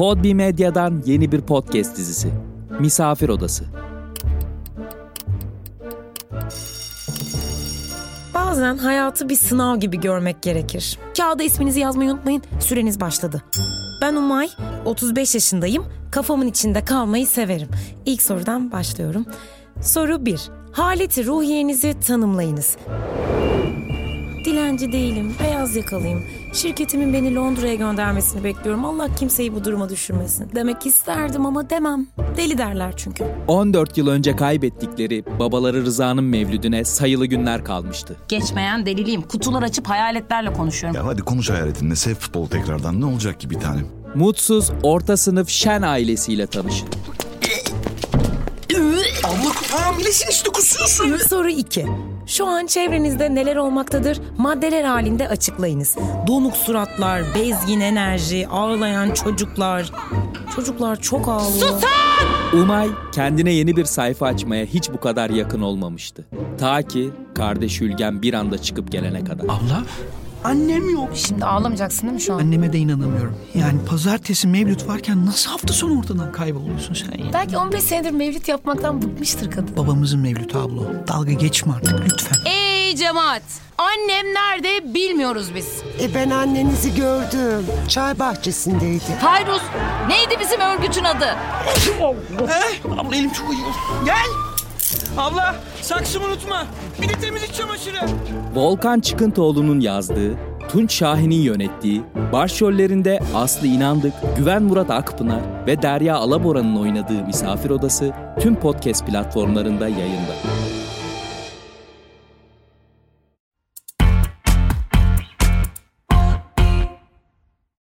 Podbi Medya'dan yeni bir podcast dizisi. Misafir Odası. Bazen hayatı bir sınav gibi görmek gerekir. Kağıda isminizi yazmayı unutmayın. Süreniz başladı. Ben Umay, 35 yaşındayım. Kafamın içinde kalmayı severim. İlk sorudan başlıyorum. Soru 1. Haleti ruhiyenizi tanımlayınız. Dilenci değilim, beyaz yakalıyım. Şirketimin beni Londra'ya göndermesini bekliyorum. Allah kimseyi bu duruma düşürmesin. Demek isterdim ama demem. Deli derler çünkü. 14 yıl önce kaybettikleri babaları Rıza'nın mevlüdüne sayılı günler kalmıştı. Geçmeyen deliliyim. Kutular açıp hayaletlerle konuşuyorum. Ya hadi konuş hayaletinle sev futbol tekrardan ne olacak ki bir tanem? Mutsuz orta sınıf Şen ailesiyle tanışın. Soru 2. Şu an çevrenizde neler olmaktadır? Maddeler halinde açıklayınız. Donuk suratlar, bezgin enerji, ağlayan çocuklar. Çocuklar çok ağlıyor. Umay kendine yeni bir sayfa açmaya hiç bu kadar yakın olmamıştı. Ta ki kardeş Ülgen bir anda çıkıp gelene kadar. Abla, annem yok. Şimdi ağlamayacaksın değil mi şu an? Anneme de inanamıyorum. Yani pazartesi mevlüt varken nasıl hafta sonu ortadan kayboluyorsun sen ya? Belki 15 senedir mevlüt yapmaktan bıkmıştır kadın. Babamızın mevlütü abla. o. Dalga geçme artık lütfen. Ey cemaat! Annem nerede bilmiyoruz biz. E ben annenizi gördüm. Çay bahçesindeydi. Hayruz neydi bizim örgütün adı? Abla elim çok acıyor. Gel. Abla saksımı unutma. Bir de temizlik çamaşırı. Volkan Çıkıntoğlu'nun yazdığı, Tunç Şahin'in yönettiği, başrollerinde Aslı İnandık, Güven Murat Akpınar ve Derya Alabora'nın oynadığı Misafir Odası tüm podcast platformlarında yayında.